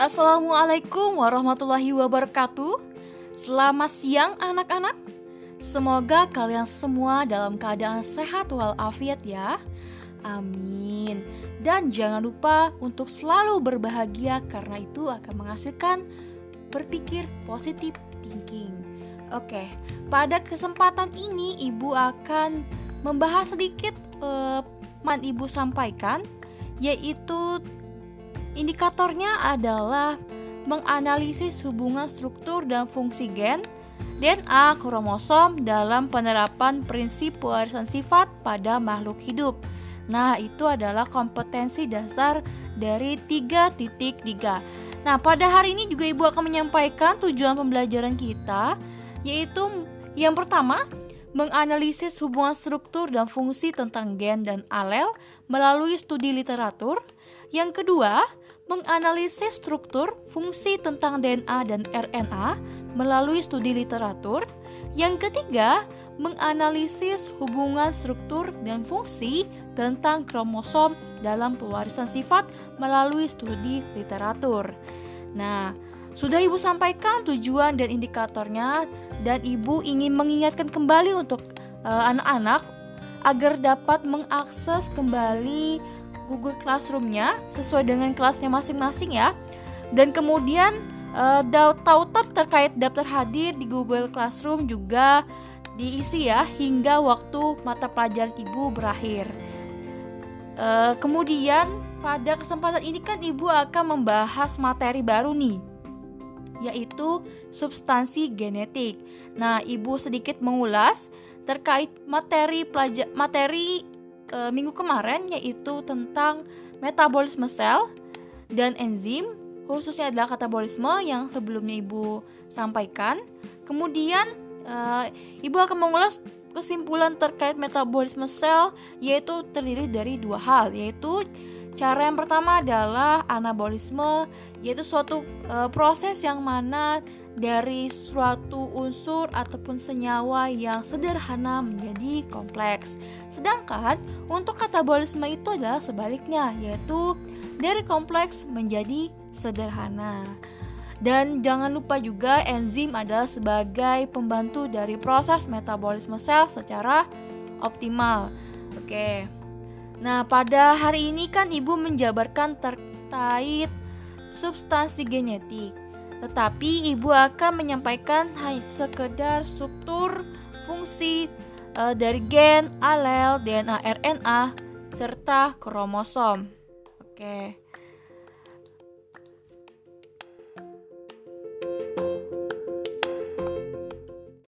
Assalamualaikum warahmatullahi wabarakatuh. Selamat siang anak-anak. Semoga kalian semua dalam keadaan sehat walafiat ya. Amin. Dan jangan lupa untuk selalu berbahagia karena itu akan menghasilkan berpikir positif thinking. Oke, pada kesempatan ini ibu akan membahas sedikit uh, man ibu sampaikan yaitu Indikatornya adalah menganalisis hubungan struktur dan fungsi gen DNA kromosom dalam penerapan prinsip pewarisan sifat pada makhluk hidup. Nah, itu adalah kompetensi dasar dari 3.3. Nah, pada hari ini juga Ibu akan menyampaikan tujuan pembelajaran kita yaitu yang pertama, menganalisis hubungan struktur dan fungsi tentang gen dan alel melalui studi literatur. Yang kedua, menganalisis struktur fungsi tentang DNA dan RNA melalui studi literatur. Yang ketiga, menganalisis hubungan struktur dan fungsi tentang kromosom dalam pewarisan sifat melalui studi literatur. Nah, sudah Ibu sampaikan tujuan dan indikatornya dan Ibu ingin mengingatkan kembali untuk eh, anak-anak uh, agar dapat mengakses kembali Google Classroom-nya sesuai dengan kelasnya masing-masing ya. Dan kemudian uh, tautan terkait daftar hadir di Google Classroom juga diisi ya hingga waktu mata pelajaran ibu berakhir. Uh, kemudian pada kesempatan ini kan ibu akan membahas materi baru nih yaitu substansi genetik. Nah, ibu sedikit mengulas terkait materi pelajar materi e, minggu kemarin yaitu tentang metabolisme sel dan enzim khususnya adalah katabolisme yang sebelumnya ibu sampaikan. Kemudian e, ibu akan mengulas kesimpulan terkait metabolisme sel yaitu terdiri dari dua hal yaitu cara yang pertama adalah anabolisme yaitu suatu e, proses yang mana dari suatu unsur ataupun senyawa yang sederhana menjadi kompleks. Sedangkan untuk katabolisme itu adalah sebaliknya, yaitu dari kompleks menjadi sederhana. Dan jangan lupa juga enzim adalah sebagai pembantu dari proses metabolisme sel secara optimal. Oke. Nah, pada hari ini kan Ibu menjabarkan terkait substansi genetik. Tetapi ibu akan menyampaikan hanya sekedar struktur fungsi e, dari gen, alel, DNA, RNA serta kromosom. Oke.